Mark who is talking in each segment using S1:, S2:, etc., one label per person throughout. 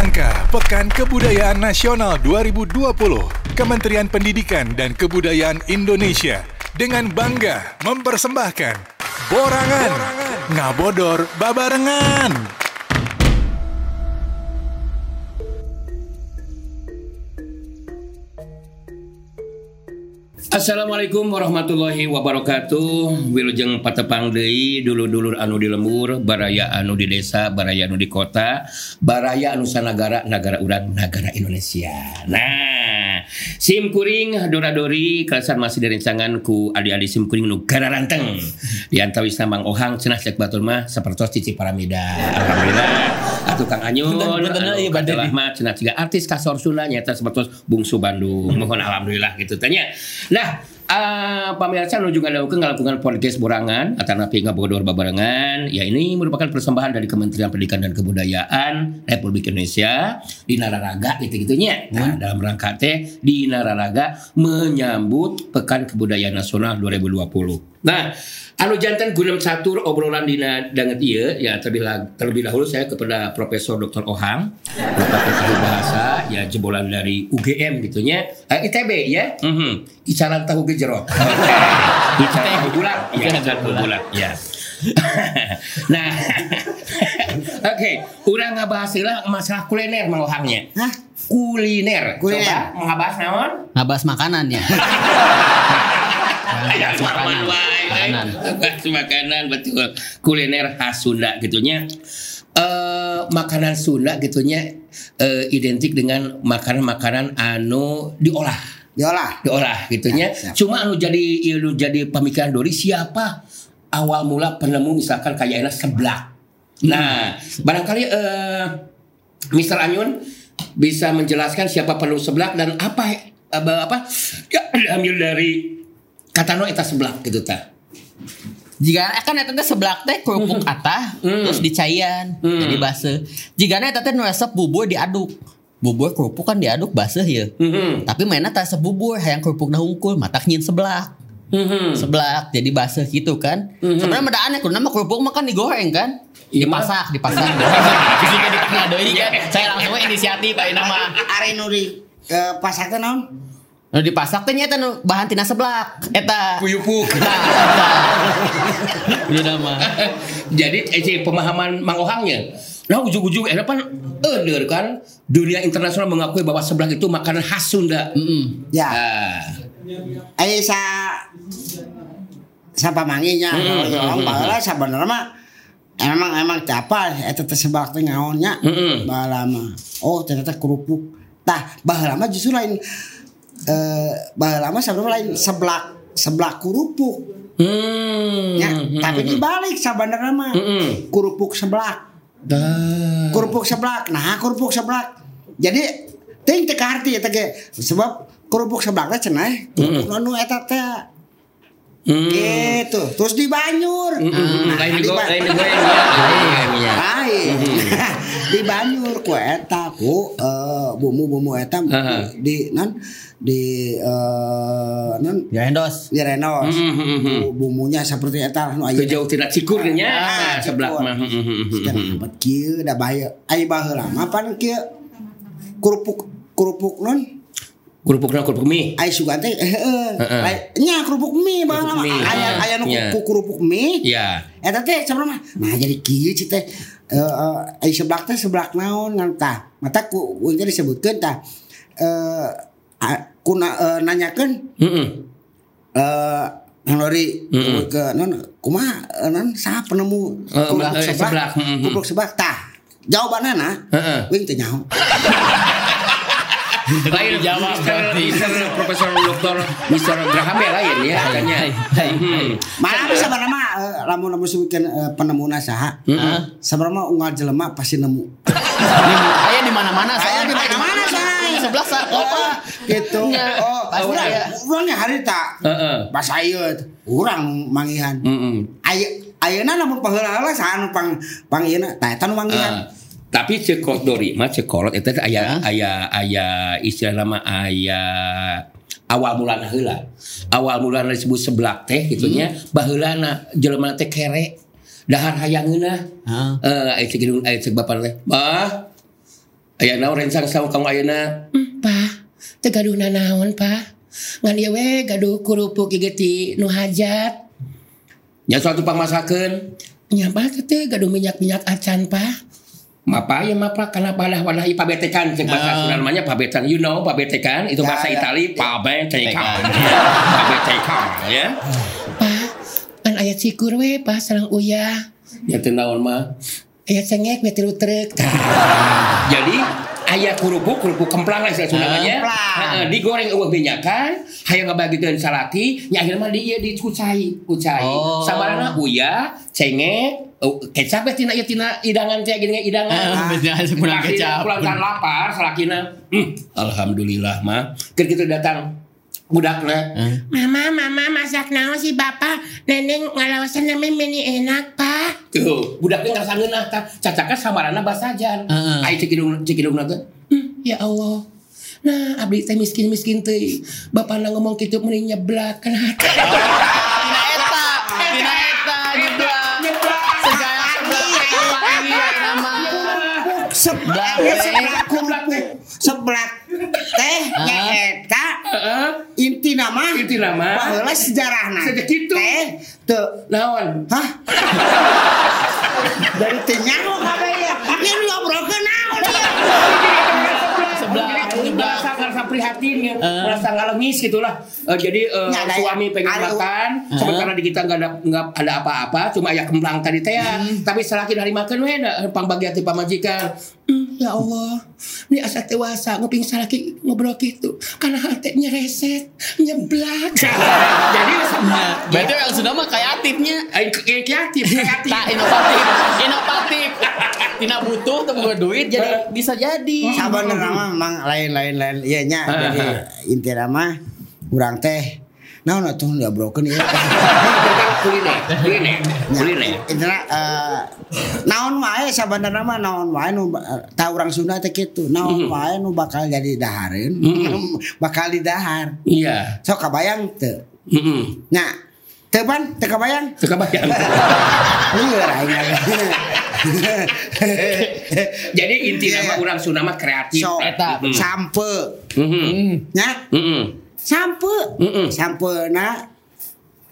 S1: rangka Pekan Kebudayaan Nasional 2020, Kementerian Pendidikan dan Kebudayaan Indonesia dengan bangga mempersembahkan Borangan, Ngabodor Babarengan.
S2: Assalamualaikum warahmatullahi wabarakatuh. Wilujeng patepang deui dulur-dulur anu di lembur baraya anu di desa baraya anu di kota baraya anu sanagara negara urang negara Indonesia. Nah sim kuring dora-dori kalasan masih direncangan ku adi-adi sim kuring ranteng di antawisna Mang Ohang cenah cek batur mah cici paramida. Alhamdulillah atuh Kang Anyun
S3: Punten, punten,
S2: anu
S3: ieu badai
S2: cenah ciga artis kasor Sunda nyata sapertos bungsu Bandung. Mohon alhamdulillah gitu. Tanya. Nah, uh, pemirsa menuju ngadagukeun ngalakukan podcast borangan atau napi ngabodor babarengan. Ya ini merupakan persembahan dari Kementerian Pendidikan dan Kebudayaan Republik Indonesia di Nararaga gitu-gitunya. Nah, dalam rangka teh di Nararaga menyambut Pekan Kebudayaan Nasional 2020. Nah, anu jantan guna catur obrolan dina dengan iya ya terlebih, terlebih dahulu saya kepada Profesor Dr. Ohang Fakultas Bahasa ya jebolan dari UGM gitunya eh, ITB ya mhm icaran tahu gejerot icaran tahu bulat ya tahu bulat ya nah oke urang ngabahas lah masalah kuliner Mang Ohangnya
S3: Hah?
S2: kuliner
S3: Kuliner.
S2: coba ngabahas naon
S3: Ngabahas makanan ya.
S2: Ya,
S3: Makanan.
S2: makanan.
S3: Makanan.
S2: Bahas makanan betul. Kuliner khas Sunda gitunya. Eh makanan Sunda gitunya eh, identik dengan makanan-makanan anu diolah,
S4: Diolah.
S2: diolah gitunya.
S4: Ya, siap.
S2: Cuma anu jadi anu jadi pemikiran Dori siapa awal mula penemu misalkan kayak enak seblak. Nah, barangkali eh Mr. Anyun bisa menjelaskan siapa penemu seblak dan apa apa, apa ya ambil dari kata no eta seblak gitu ta.
S3: Jika kan eta teh seblak teh kerupuk atah
S2: Hmm.
S3: terus dicaian
S2: Hmm.
S3: jadi base. Jika eta teh nu resep bubur diaduk. Bubur kerupuk kan diaduk baseuh ya.
S2: Mhm.
S3: Tapi mainnya tak sebubur hayang kerupuk hungkul matak nyin seblak.
S2: Mhm.
S3: Seblak jadi baseuh gitu kan.
S2: Mhm.
S3: Sebenarnya beda aneh nama kerupuk mah kan digoreng kan.
S2: Iya,
S3: dipasak, dipasak. Jika di tengah deui kan. Saya langsung inisiatif bae nama.
S4: Ari nu di eh, pasak teh naon?
S3: Nu dipasak teh nya eta nu bahan tina seblak. Eta.
S2: Puyupuk.
S3: Nah, eta. Ini nama.
S2: Jadi eh, pemahaman Mang Ohangnya. Nah ujung-ujung eh kan eueur kan dunia internasional mengakui bahwa seblak itu makanan khas Sunda.
S3: Mm.
S4: Ya.
S2: Ah.
S4: Aya sa sa pamanginya.
S2: Mm,
S4: Orang baheula sabenerna mah emang emang capal eta teh sebak teh ngaonnya.
S2: Mm-mm.
S4: Baheula mah. Oh ternyata kerupuk. Tah baheula mah justru lain eh baheula mah sebenarnya lain seblak seblak kerupuk.
S2: Hmm.
S4: Ya,
S2: Hmm.
S4: tapi dibalik sebenarnya mah
S2: Mm-mm.
S4: kerupuk seblak. Kerupuk seblak. Nah kerupuk seblak. Jadi ting teu arti eta ge. Sebab kerupuk seblak teh cenah kerupuk anu eta teh. Gitu. Terus di banyur.
S2: Hmm,
S4: Nah,
S2: lain
S4: di
S2: di
S4: ba-
S2: lain ya. Lain ya.
S4: lain. Di banyur ku eta ku eh, bumbu-bumbu eta di non di eh non
S3: Ya endos.
S4: di renos
S2: Hmm, hmm, hmm, hmm.
S4: bumbunya seperti eta nu aya
S2: Kejauh tidak cikurnya
S4: Ah,
S2: seblak
S4: cikur.
S2: mah. Hmm, hmm,
S4: amat kieu da bahaya. Ai baheula mah pan kieu kerupuk kerupuk non
S2: Kerupuk na kerupuk mie.
S4: ai sugan teh heeh.
S2: Heeh.
S4: Lai- Nya kerupuk mie baheula mah aya aya nu kerupuk mie.
S2: Ya.
S4: Eta teh sebenarnya nah jadi kieu teh eh eh, ai seblak teh seblak naon ngan tah. Mata ku disebutkeun tah eh a- ku na, eh, nanyakeun
S2: Heeh.
S4: eh Nalori
S2: Mm-mm.
S4: ke non kumaha eh, non saha penemu kerupuk
S2: eh, seblak. Mm-mm.
S4: kerupuk seblak tah jawabannya nah wing teu nyaho
S2: Lain
S3: dijawab
S2: Mister, Profesor Doktor Mister Graham ya lain ya katanya. Hmm.
S4: Malah bisa nama lamun lamun sebutkeun eh, penemuna saha.
S2: Mm-mm.
S4: Sabarama unggal jelema pasti nemu.
S3: Di mana-mana
S4: Aya di mana-mana, say.
S3: Sebelah sa.
S4: Oh, gitu.
S3: Nya,
S4: Oh,
S3: pasti
S4: urang
S3: aya.
S4: urang harita. Pas ieu urang manggihan.
S2: Mm-mm.
S4: Aya ayeuna lamun paheula-heula saha nu pang pang ieu tah eta nu manggihan.
S2: tapi cekot dori mah cekolot itu teh aya aya aya istilah nama aya awal mulana heula. Awal mulana disebut seblak teh gitunya baheulana jelema teh kere dahar hayangeuna.
S3: Ah.
S2: Eh aya cek aya cek bapak teh. Bah aya naon rencang saung kamu ayeuna hmm, pa teu gaduh nanaon pa. Ngan ieu we gaduh kurupuk ieu ti nu hajat. Nya suatu pangmasakeun nya pa teh gaduh minyak-minyak acan pa. Mapa? Ya mapa karena balah walah pabetekan. Cek bahasa
S3: Ah.
S2: Sunda namanya pabetekan you know pabetekan. Itu
S4: Ya,
S2: bahasa
S4: ya.
S2: Itali pabetekan.
S3: Tekan.
S2: pabetekan ya. Pa kan ayat sikur we pa sareng uyah ya teu naon mah ayat cengek we tilu trek jadi ayat kerupuk kerupuk kemplang lah istilah
S3: Ah,
S2: namanya. Heeh, digoreng eueuh minyakan hayang ngabagikeun salaki nya akhirnya mah di ieu dicucai kucai.
S3: Oh.
S2: sabarana uyah cengek oh, kecap we tina ieu tina idangan teh gini idangan.
S3: Ah, bener, pulang kecap.
S2: pulang kan lapar salakina hmm, alhamdulillah mah. Keur kitu datang budakna mama mama masak naon si bapak neneng ngalawasan namanya meni enak pak tuh budaknya ngerasa ngeunah tah cacaka samarana basajan
S3: Heeh.
S2: ai cekidung cekidung teh hmm, ya Allah Nah, abdi teh miskin-miskin teh. Bapak ngomong kitu mending nyeblak kan hati.
S3: Eta, eta. Segala lagi nama.
S4: Seblak seblak seblak teh. Nama
S2: Inti nama.
S4: baheula sejarahna
S2: Sejak kitu.
S4: teh teu
S2: Naon?
S4: hah dari teh nyaho kabeh ya ya lu ngobrolkeun naon ya
S3: Sebelah,
S2: Ini
S3: sebelah.
S2: merasa merasa prihatin ya,
S3: Eh.
S2: merasa ngalamis gitulah. Eh, jadi
S4: Ya, ada
S2: suami
S4: yang-
S2: pengen
S4: ada-
S2: makan, sementara di kita nggak ada nggak ada apa-apa, cuma ya kemplang tadi teh ya. Tapi setelah kita hari makan we da pangbagian ti pamajikan. Ya Allah, ini asa dewasa nguping salaki ngobrol gitu, karena hatinya reset, nyeblak. jadi sama.
S3: Berarti yang sudah mah kreatifnya.
S2: Aing ke- kreatif, kreatif.
S3: Tak inovatif, inovatif. Tina butuh buat duit jadi bisa jadi.
S4: sabenerna mah memang lain-lain lain ieu nya
S2: Ah,
S4: jadi inti nama urang teh naon atuh ngobrolkeun ieu
S2: kuliner, kuliner, kuliner.
S4: Intinya eh, naon wae sabenerna mah naon wae nu eh, tah urang Sunda teh kitu naon wae nu bakal jadi dahareun bakal didahar
S2: Iya.
S4: sok kabayang teu
S2: Heeh.
S4: nya teu pan teu kabayang
S2: Teu kebayang.
S4: lieur aing
S2: Jadi inti
S4: Iya,
S2: nama
S4: iya.
S2: orang Sunda mah kreatif.
S4: sok
S3: Eta.
S2: Mm.
S4: sampe
S2: Mhm.
S4: nya
S2: Mhm.
S4: Sampe
S2: Mm-mm.
S4: sampena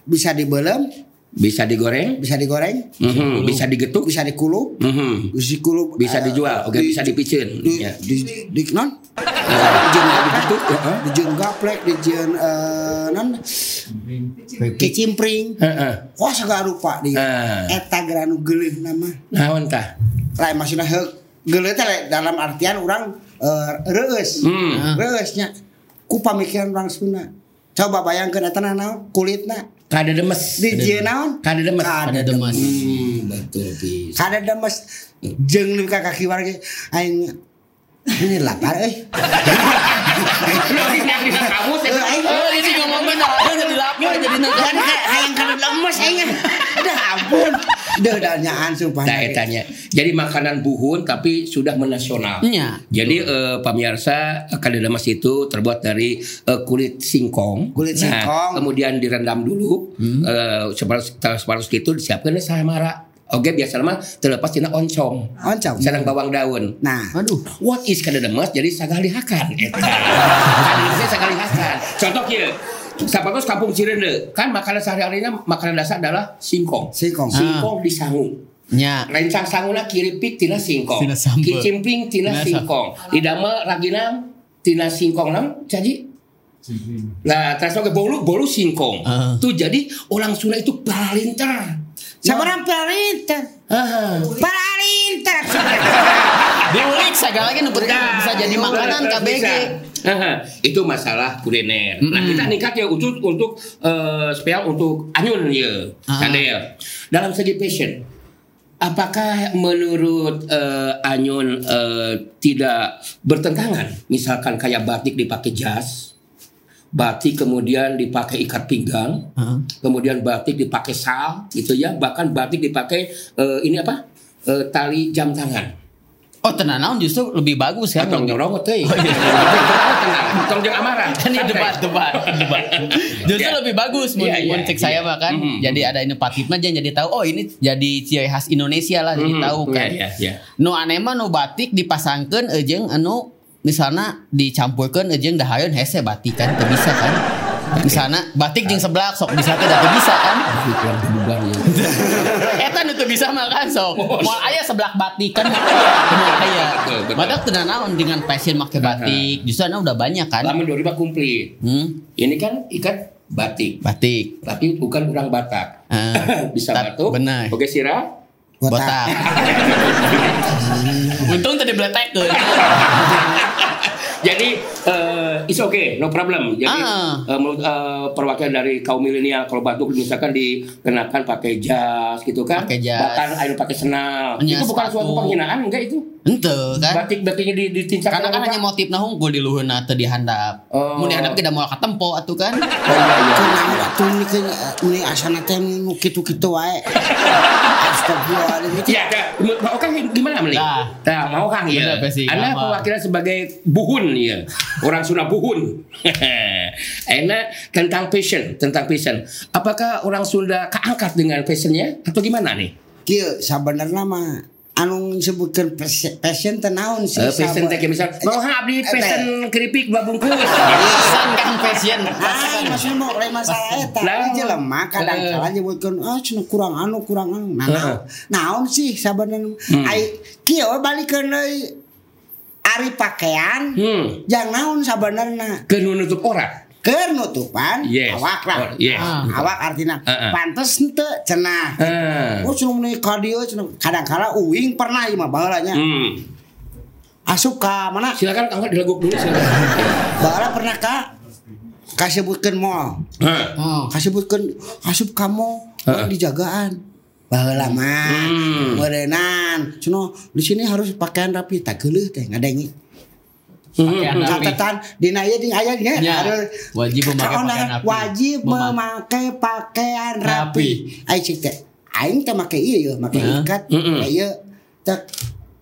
S4: bisa dibelem
S2: Bisa digoreng,
S4: bisa digoreng
S2: Mhm. bisa digetuk,
S4: bisa dikulup
S2: Mhm.
S4: bisa dikulup
S2: bisa
S4: eh,
S2: dijual, oke
S4: di-
S2: bisa dipiceun.
S4: di,
S2: Ya.
S4: di, di, non
S2: Jeung digetuk,
S4: dijieun gaplek eh, non kicimpring
S2: Heeh.
S4: wah segala rupa dia
S2: Ah.
S4: eta geranu geuleuh nama
S2: Naon tah?
S4: lain maksudnya heuk geuleuh teh dalam artian orang eh, reueus
S2: Hmm.
S4: reueusnya ku pamikiran orang Sunda coba bayangkeun eta naon kulitna
S2: Kada demes.
S4: dijieun naon
S2: Kada demes.
S3: Ada demas.
S2: Hmm, betul bis.
S4: kada demes jeung leuwih ka kaki warga aing ini lapar euy
S2: Kamu
S4: Eh,
S3: Oh, ini ngomong benar, ada jadi lapar jadi
S4: kan kayak hayang kada lemes aing udah ampun Duh, danyaan sumpah
S2: Nah, etanya. Jadi makanan buhun tapi sudah menasional.
S3: Iya.
S2: Jadi eh, pemirsa demes itu terbuat dari eh, kulit singkong.
S4: Kulit
S2: Nah,
S4: singkong.
S2: kemudian direndam dulu. Eh, separuh separuh itu disiapkan samara. Oke, biasa mah terlepas tina oncong.
S4: Oncong.
S2: Sareng bawang daun.
S4: nah
S3: Aduh.
S2: What is kada demes jadi sagalihakan eta. Demesnya sagalihakan. Contoh kieu. Sapatos kampung Cirende kan makanan sehari-harinya makanan dasar adalah singkong.
S4: singkong
S2: Singkong disangu.
S3: Nya.
S2: Rencang sanguna kiripik tina singkong.
S3: Tina sambel.
S2: Kicimpring tina
S3: Tina
S2: singkong. Idama raginam tina singkong nam jadi Nah, terus oke bolu bolu singkong.
S3: Ah.
S2: Tuh jadi orang Sunda itu paralinter.
S4: Sabarang palinter
S2: Ah.
S4: palinter
S3: Diulik segala lagi penting bisa jadi makanan KBG.
S2: bisa. Haha, itu masalah kuliner. Nah kita nikah ya untuk untuk eh, spesial untuk anyun ya,
S3: Ah.
S2: Dalam segi passion, apakah menurut eh, anyun eh, tidak bertentangan? Misalkan kayak batik dipakai jas, batik kemudian dipakai ikat pinggang,
S3: Heeh.
S2: kemudian batik dipakai sal, gitu ya. Bahkan batik dipakai eh, ini apa? Eh, tali jam tangan.
S3: Oh tenang naon justru lebih bagus kan.
S2: Atong nyorongot teh. Tong jeung amarah.
S3: Kan ini debat, debat, debat. Justru
S2: Ya.
S3: lebih bagus mun,
S2: Iya, iya,
S3: mun cek
S2: iya.
S3: saya mah kan.
S2: Mhm.
S3: Jadi ada inovatif mah jangan jadi tahu oh ini jadi ciri khas Indonesia lah jadi
S2: Mhm.
S3: tahu kan.
S2: Iya, iya, iya.
S3: Nu aneh mah nu batik dipasangkeun ejeung anu misalnya dicampurkan ejeung dahareun hese batik kan bisa kan. Misalnya batik jeung seblak sok bisa teh da teu bisa kan.
S2: Ya.
S3: Eta nu bisa mah kan sok. Moal aya seblak batik kan moal aya.
S2: Betul.
S3: Madak teu naon dengan passion make batik. Justru anu udah banyak kan.
S2: Lamun 2000 komplit.
S3: Hmm,
S2: Ini kan ikat batik.
S3: batik.
S2: Tapi bukan orang Batak.
S3: Ah,
S2: Bisa batuk.
S3: benar.
S2: Oke sirah.
S3: Botak. Untung tadi beletekeun.
S2: Jadi eh it's okay, no problem. Jadi
S3: Ah.
S2: eh, menurut eh, perwakilan dari kaum milenial kalau batuk misalkan dikenakan pakai jas gitu kan,
S3: Pakai jas.
S2: bahkan ayo pakai senal.
S3: Nya,
S2: itu bukan
S3: sepatu.
S2: suatu penghinaan enggak itu?
S3: Ente kan.
S2: Batik batiknya di ditincak
S3: Karena kan hanya motif nah hungkul di luhurna teu dihandap.
S2: Oh.
S3: Mun dihandap kita mau katempo atuh kan.
S2: Oh iya iya.
S4: Atuh ini ke ini asana teh nu kitu-kitu wae. Astagfirullahaladzim.
S2: Iya, ada. Mau Kang gimana meli?
S3: Nah.
S2: Nah, mau Kang ya.
S3: Gampang.
S2: perwakilan sebagai buhun ya. Orang Sunda buhun. Enak tentang passion, tentang passion. Apakah orang Sunda keangkat dengan passionnya atau gimana nih?
S4: Kieu sabenerna mah anu disebutkeun passion- passion naon sih?
S2: Eh, passion
S4: sabar-
S2: teh misal mau abdi
S4: Eh,
S2: passion keripik dua bungkus.
S3: Pesan kan passion.
S4: Ah, maksudnya mau lain masalah eta. Ieu jelema kadang
S2: Eh.
S4: kala nyebutkeun ah cenah kurang anu kurang anu. Nah, naon- sih sabenerna?
S2: Hmm.
S4: Ai kieu we balikeun deui ari pakaian.
S2: Hmm.
S4: Jang naon sabenerna?
S2: Ke nutup orang.
S4: Keur nutupan
S2: Yes.
S4: awak lah.
S2: Oh, yes.
S4: Ah, awak artinya
S2: Heeh.
S4: pantes henteu cenah.
S2: Ah.
S4: Oh cenah meuni ka dieu cenah kadang-kala uing pernah ieu mah baheula nya.
S2: Hmm.
S4: Asup ka mana?
S2: Silakan Kang dilaguk dulu silakan.
S4: Baheula pernah ka kasebutkeun mall.
S2: Hah.
S3: Oh.
S4: kasebutkeun asup kamu
S2: Heeh.
S4: dijagaan mah
S2: Hmm.
S4: meureunnan cenah di sini harus pakaian rapi tak geuleuh teh ngadengi
S3: rapi.
S4: catatan dina ieu ding aya ge
S3: Ya,
S4: ada-
S3: wajib memakai pakaian rapi.
S4: wajib
S3: Mema-
S4: memakai pakaian
S3: Rapi.
S4: ai cik teh aing teh make ieu make ikat ieu teh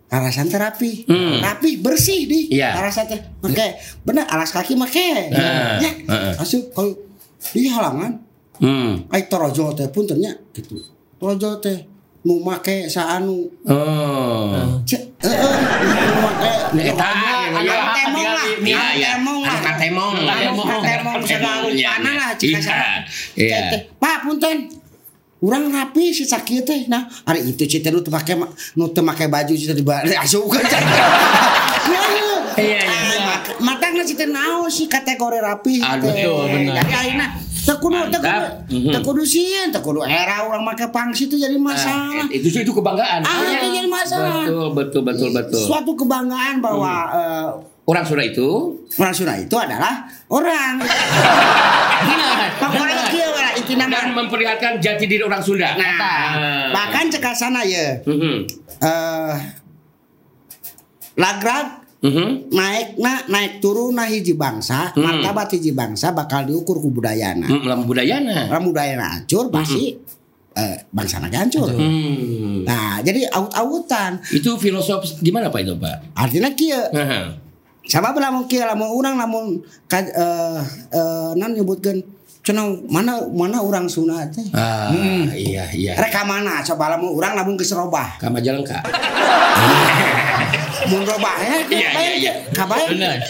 S4: Alasan teh rapi,
S2: Mm.
S4: rapi bersih di.
S2: Iya.
S4: Alasan teh make, bener alas kaki make.
S2: Heeh,
S4: Ya,
S2: heeh.
S4: asup kalau di halangan
S2: Hmm.
S4: Ai torojo teh pun ternyata gitu. Torojo teh mau make saanu.
S2: Oh.
S4: Heeh, mau make
S2: Nah, eta
S4: Anu
S2: ya.
S4: temong lah,
S2: Iya,
S4: anu
S2: iya.
S4: temong lah.
S2: Anu temong.
S4: Anu temong segala
S2: Iya,
S4: rupana
S2: iya.
S4: lah cika
S2: Iya,
S4: sana.
S2: iya.
S4: Pak punten. Urang rapi si sakit teh. Nah, hari itu cita nu make ma- nu make baju cita di ke cek.
S2: Iya, iya.
S4: Matangna cita naon sih kategori rapi.
S2: Aduh,
S3: benar.
S4: Jadi ayeuna teu kudu teu kudu
S2: Mantap. Mhm.
S4: teu kudu sieun, teu kudu era urang make pangsi itu jadi masalah.
S2: Nah, itu itu kebanggaan.
S4: Ah,
S2: Iya.
S4: itu jadi masalah.
S2: Betul, betul, betul, betul. Hmm.
S4: Suatu kebanggaan bahwa eh,
S2: Orang Sunda itu
S4: orang Sunda itu adalah orang. Pokoknya kieu lah intina
S2: dan
S4: mah.
S2: memperlihatkan jati diri orang Sunda.
S4: Nah, bahkan cekal sana ya.
S2: Mhm.
S4: Eh lagrat
S2: Mhm.
S4: naik na naik turun nah hiji bangsa
S2: Hmm.
S4: martabat hiji bangsa bakal diukur ku budayana
S2: Hmm, Lamun budayana.
S4: Orang budayana hancur pasti eh, bangsa naga hancur
S2: Hmm.
S4: nah jadi aut-autan
S2: Itu filosof gimana Pak itu Pak?
S4: artinya kieu
S2: Haha.
S4: sabab lamun kieu lamun urang lamun eh, eh, nan nyebutkeun cenah mana mana urang Sunda teh
S2: Ah, iya iya.
S4: rek ka mana coba lamun urang lamun geus robah
S2: Ka Majalengka.
S4: mun robah ya
S2: Iya, iya, iya.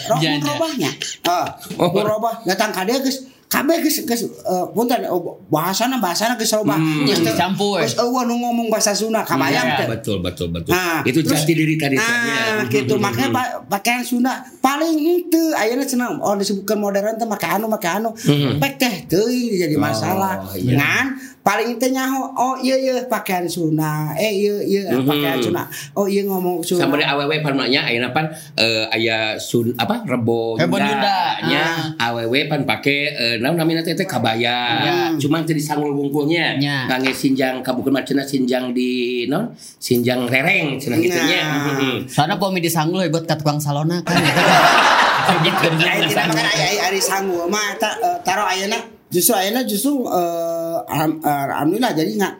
S4: roh mun
S3: janda.
S4: robahnya ah
S2: Oh.
S4: mun robah datang ka dia geus kabeh geus geus eh, punten oh, bahasana bahasana geus robah
S2: Hmm.
S4: Geus
S3: Dicampur.
S4: geus eueuh nu ngomong bahasa Sunda kabayang
S3: Iya,
S4: teh
S2: Betul betul betul.
S4: Nah,
S2: itu jati diri tadi.
S4: Nah,
S2: Ya.
S4: gitu.
S2: Mhm.
S4: Makanya pa- pakaian Sunda paling itu ayeuna cenah oh disebutkan modern teh make anu make anu.
S2: Mhm.
S4: Pek teh teuing jadi masalah.
S2: Oh, iya.
S4: Ngan paling itu nyaho oh iya iya pakaian Sunda. Eh iya iya
S2: Mhm.
S4: pakaian Sunda. Oh iya ngomong Sunda.
S2: Sama di awewe pan maknya ayeuna pan eh, aya sun apa rebo
S3: Rebo
S2: Yunda nya awewe pan pake eh, naon namina teh teh kabaya. Cuman teu disanggul bungkulnya.
S3: Nya.
S2: Kangge sinjang kabukeun mah cenah sinjang di non sinjang rereng cenah kitu nya.
S4: Nah.
S2: Mhm.
S3: Soalnya pomi disanggul buat ka tukang salona kan. Gitu.
S4: Nah, itu makan aya ari sanggul mah eh, taruh ayeuna justru ayeuna justru eh, alham- eh, alhamdulillah jadi nggak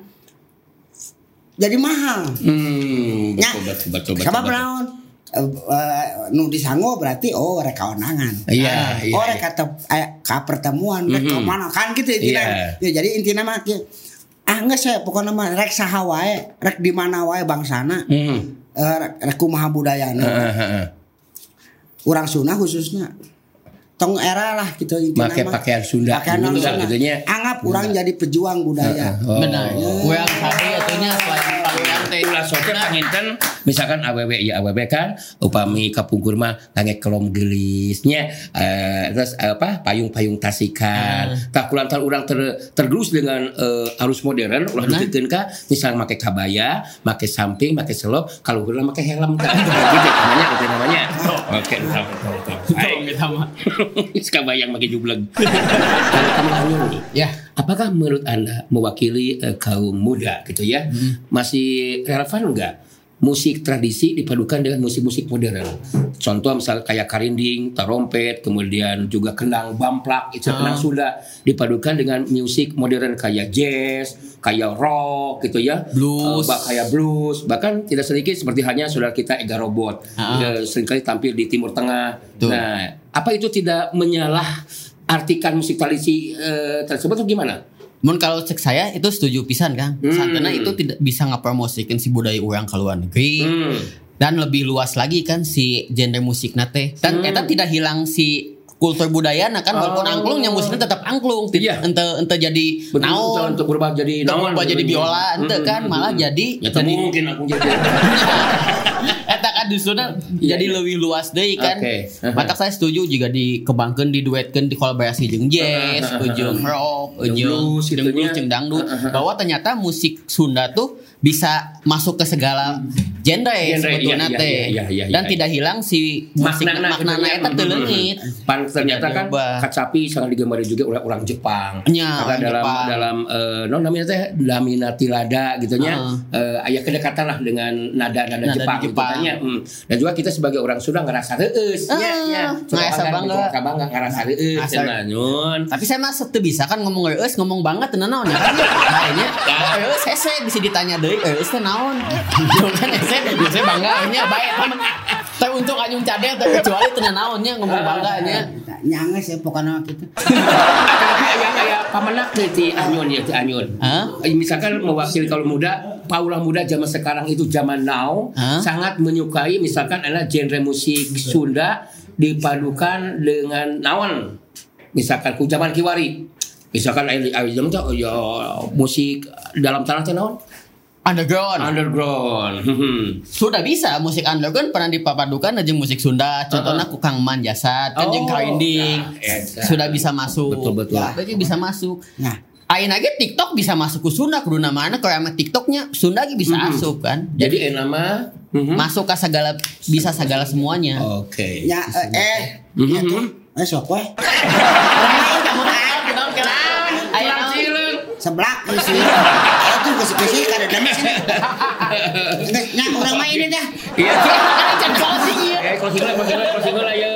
S4: jadi mahal.
S2: Hmm,
S4: Nya,
S2: betul betul
S4: naon? Eh, eh, nu berarti oh rek kaonangan.
S2: Iya, iya,
S4: Oh
S2: iya.
S4: rek kata eh, ka pertemuan rek ka mana kan gitu intina.
S2: Iya.
S4: Ya, jadi intina mah. Ah enggak saya pokoknya mah rek saha wae, rek di mana wae bangsana.
S2: Hmm.
S4: Eh, rek, rek kumaha budayana.
S2: Heeh, heeh.
S4: Urang Sunda khususnya. Tong era lah gitu
S2: Make
S4: mah.
S2: pakaian Sunda
S4: Pakaian
S2: dulu gitu nya.
S4: Anggap urang jadi pejuang budaya.
S2: Oh.
S3: Benar. Weang sari atunya
S2: Ulah sote panginten misalkan awewe ya awewe kan upami kapungkur mah ngangge kelom gelisnya eh, terus eh, apa payung-payung tasikan. Tak kulantar urang ter, tergerus dengan eh, arus modern ulah dikeun ka misal make kabaya make samping make selop kalau urang make helm kan gitu namanya itu namanya. Oke
S3: Tong kita mah.
S2: kabayang make jubleg kalau kamu
S3: Ya.
S2: Apakah menurut Anda mewakili eh, kaum muda gitu ya? Masih relevan enggak? Musik tradisi dipadukan dengan musik-musik modern. Contoh misal kayak karinding, tarompet, kemudian juga kendang bamplak, itu kendang Sunda dipadukan dengan musik modern kayak jazz, kayak rock gitu ya.
S3: Blues.
S2: Bah- kayak blues, bahkan tidak sedikit seperti hanya saudara kita Ega Robot.
S3: Ah.
S2: Eh, sering kali tampil di Timur Tengah.
S3: Betul.
S2: Nah, apa itu tidak menyalah artikan musik tradisi eh, tersebut atau gimana?
S3: Mun kalau cek saya itu setuju pisan Kang.
S2: Hmm.
S3: Santana itu tidak bisa ngapromosikan si budaya orang ke luar negeri.
S2: Hmm.
S3: Dan lebih luas lagi kan si genre musik nate. Dan
S2: Hmm.
S3: eta tidak hilang si kultur budaya nah kan walaupun
S2: Oh.
S3: angklung yang musiknya tetap angklung
S2: Iya.
S3: ente ente jadi
S2: Betul,
S3: naon
S2: untuk berubah jadi naon,
S3: berubah jadi biola ente
S2: Hmm,
S3: kan
S2: hmm,
S3: malah
S2: hmm.
S3: jadi
S2: Ya
S3: jadi
S2: mungkin aku jadi.
S3: justru
S2: Iya,
S3: jadi
S2: iya.
S3: lebih luas deh kan.
S2: Oke.
S3: Mata saya setuju jika dikembangkan diduetkan dikolaborasi jeung jazz, jeung rock,
S2: Jeung
S3: jeung
S2: blues
S3: jeung dangdut bahwa ternyata musik Sunda tuh bisa masuk ke segala genre, sebetulnya
S2: iya,
S3: teh.
S2: iya, iya, iya,
S3: Dan
S2: iya.
S3: tidak hilang si
S2: gitu ya.
S3: eta teu leungit.
S2: Pan ternyata kan kacapi sangat digemari juga oleh orang Jepang.
S3: Nya,
S2: Karena
S3: orang
S2: dalam
S3: Jepang.
S2: dalam eh, non namanya teh Lamina Tilada gitu nya.
S3: Heeh.
S2: Eh, aya kedekatan lah dengan nada-nada
S3: Nada
S2: Jepang, gitu
S3: Jepang.
S2: nya. Hmm. Dan juga kita sebagai orang Sunda ngerasa heueus nya
S3: Ah,
S2: nya.
S3: ngerasa bangga.
S2: Bangga ngerasa heueus nyun.
S3: Tapi saya mah teu bisa kan ngomong eus ngomong banget teu naon ya kan. Akhirnya eus hese bisa ditanya deui eus teh naon. Kan hese biasa bangga nya bae temen. Tapi untuk anyung cadel teh kecuali teu naonnya ngomong bangga nya.
S4: Nyanges ya pokoknya gitu.
S2: Tapi aya aya pamenak teh ti Anyun ya ti Anyun.
S3: Hah?
S2: Eh, Misalkan mewakili kalau muda, paulah muda zaman sekarang itu zaman now sangat menyukai misalkan adalah genre musik Sunda dipadukan dengan naon. Misalkan ku zaman kiwari. Misalkan aya aya zaman teh ya musik dalam tanah teh naon?
S3: Underground.
S2: Underground. Hmm.
S3: Sudah bisa musik underground pernah dipapadukan jeung musik Sunda. Contohnya ku Kang Man Jasad kan jeung
S2: Oh,
S3: Karinding.
S2: nah, eta.
S3: Sudah bisa masuk.
S2: Betul, betul.
S3: Ya, berarti bisa masuk.
S4: Nah,
S3: Ain aja TikTok bisa masuk ke Sunda kudu mana kalau emang TikToknya Sunda lagi bisa
S2: Mhm.
S3: masuk kan.
S2: Jadi eh, nama Mhm.
S3: masuk ke segala bisa segala semuanya.
S2: Oke.
S4: ya eh, eh,
S2: Mhm.
S4: ya tuh, eh sok we.
S3: Ayo,
S4: Seblak geus sih. Itu geus geus kada dana sini. Geus nya urang mah ini dah.
S2: Iya.
S3: Jangan closing ya.
S2: Eh, closing lah, closing lah, closing lah ya.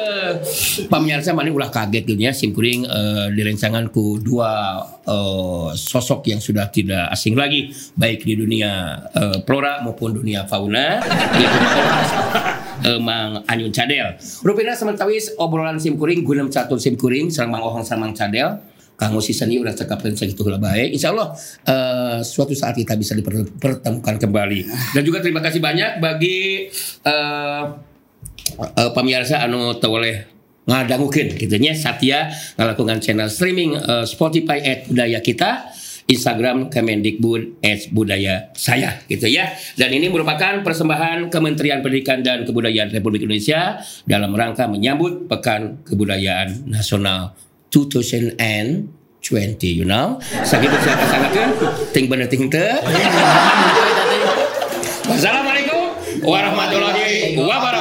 S2: Pemirsa mana ulah kaget gitu ya, Sim Kuring eh, direncangan ku dua eh, sosok yang sudah tidak asing lagi, baik di dunia eh, flora maupun dunia fauna. Yaitu Mang Anyun Cadel. Rupina sementawis obrolan Sim Kuring guna catur Sim Kuring sareng Mang Ohong sareng Mang Cadel. Kang Usi Seni udah cekapkan segitu baik. Insya Allah eh, suatu saat kita bisa dipertemukan kembali. Dan juga terima kasih banyak bagi eh, eh, pemirsa anu tewoleh ngadangukeun gitu nya Satya ngalakukan channel streaming eh, Spotify at budaya kita Instagram Kemendikbud at budaya saya gitu ya dan ini merupakan persembahan Kementerian Pendidikan dan Kebudayaan Republik Indonesia dalam rangka menyambut Pekan Kebudayaan Nasional 2020 you know? Sakitu saya kasangakeun ting bener ting teu Wassalamualaikum warahmatullahi wabarakatuh